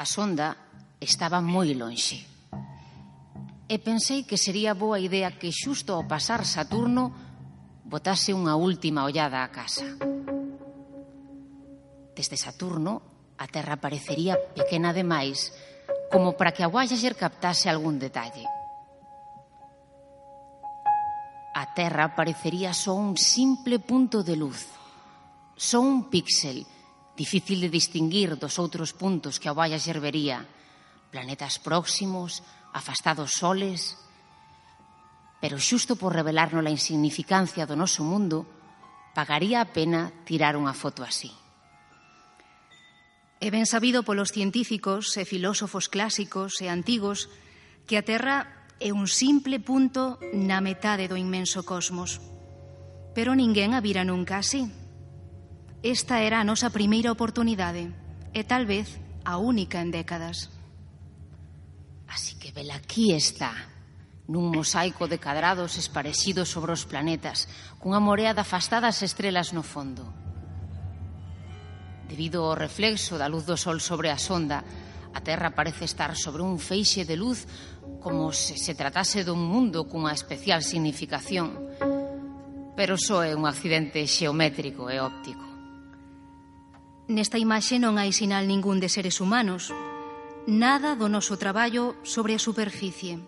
A sonda estaba moi lonxe. E pensei que sería boa idea que xusto ao pasar Saturno botase unha última ollada á casa. Desde Saturno, a Terra parecería pequena demais, como para que a Voyager captase algún detalle. A Terra parecería só un simple punto de luz, só un píxel, difícil de distinguir dos outros puntos que a ovalla xervería, planetas próximos, afastados soles, pero xusto por revelarnos a insignificancia do noso mundo, pagaría a pena tirar unha foto así. É ben sabido polos científicos e filósofos clásicos e antigos que a Terra é un simple punto na metade do inmenso cosmos. Pero ninguén a vira nunca así. Esta era a nosa primeira oportunidade e tal vez a única en décadas. Así que vela aquí está, nun mosaico de cadrados esparecidos sobre os planetas, cunha morea de afastadas estrelas no fondo. Debido ao reflexo da luz do sol sobre a sonda, a Terra parece estar sobre un feixe de luz como se se tratase dun mundo cunha especial significación. Pero só é un accidente xeométrico e óptico. Nesta imaxe non hai sinal ningún de seres humanos, nada do noso traballo sobre a superficie,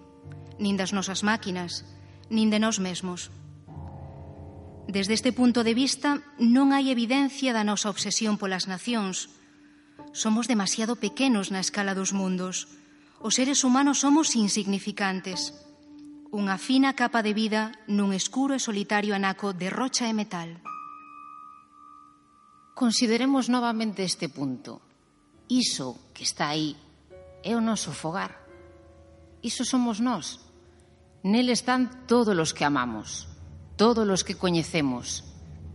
nin das nosas máquinas, nin de nós mesmos. Desde este punto de vista, non hai evidencia da nosa obsesión polas nacións. Somos demasiado pequenos na escala dos mundos. Os seres humanos somos insignificantes. Unha fina capa de vida nun escuro e solitario anaco de rocha e metal. Consideremos novamente este punto. Iso que está aí é o noso fogar. Iso somos nós. Nel están todos os que amamos, todos os que coñecemos,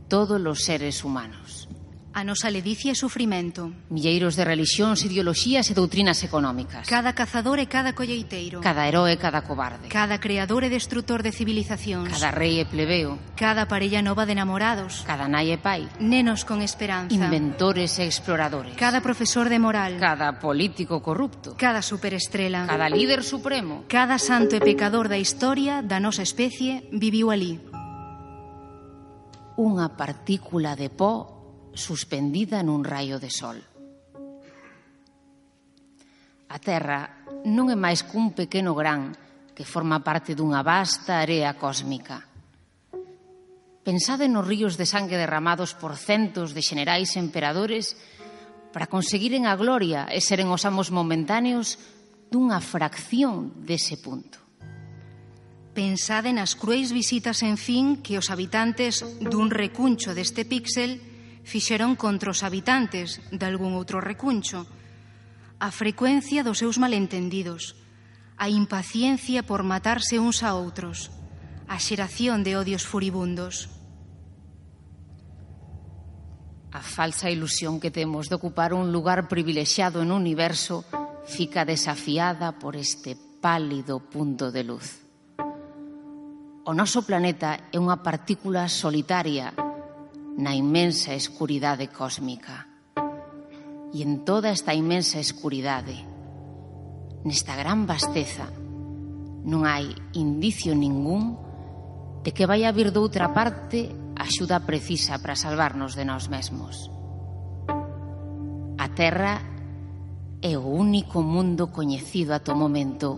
todos os seres humanos. A nosa ledicia e sufrimento. Milleiros de relixións, ideoloxías e doutrinas económicas. Cada cazador e cada colleiteiro. Cada heroe e cada cobarde. Cada creador e destrutor de civilizacións. Cada rei e plebeo. Cada parella nova de enamorados. Cada nai e pai. Nenos con esperanza. Inventores e exploradores. Cada profesor de moral. Cada político corrupto. Cada superestrela. Cada líder supremo. Cada santo e pecador da historia da nosa especie viviu ali. Unha partícula de pó suspendida nun raio de sol. A Terra non é máis cun pequeno gran que forma parte dunha vasta area cósmica. Pensade nos ríos de sangue derramados por centos de xenerais emperadores para conseguiren a gloria e seren os amos momentáneos dunha fracción dese punto. Pensade nas cruéis visitas en fin que os habitantes dun recuncho deste píxel fixeron contra os habitantes de algún outro recuncho, a frecuencia dos seus malentendidos, a impaciencia por matarse uns a outros, a xeración de odios furibundos. A falsa ilusión que temos de ocupar un lugar privilexiado en universo fica desafiada por este pálido punto de luz. O noso planeta é unha partícula solitaria na inmensa escuridade cósmica. E en toda esta inmensa escuridade, nesta gran vasteza, non hai indicio ningún de que vai a vir doutra parte axuda precisa para salvarnos de nós mesmos. A Terra é o único mundo coñecido ato momento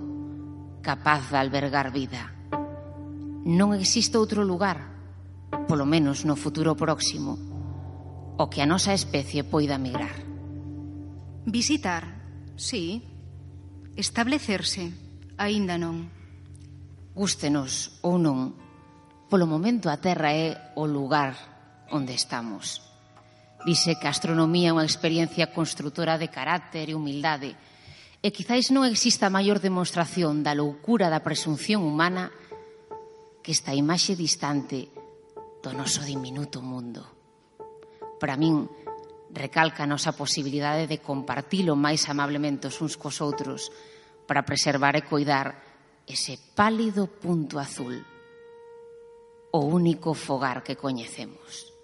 capaz de albergar vida. Non existe outro lugar polo menos no futuro próximo, o que a nosa especie poida migrar. Visitar, sí. Establecerse, aínda non. Gústenos ou non, polo momento a Terra é o lugar onde estamos. Dice que a astronomía é unha experiencia construtora de carácter e humildade, e quizáis non exista maior demostración da loucura da presunción humana que esta imaxe distante do noso diminuto mundo. Para min, recalca a nosa posibilidade de compartilo máis amablemente os uns cos outros para preservar e cuidar ese pálido punto azul, o único fogar que coñecemos.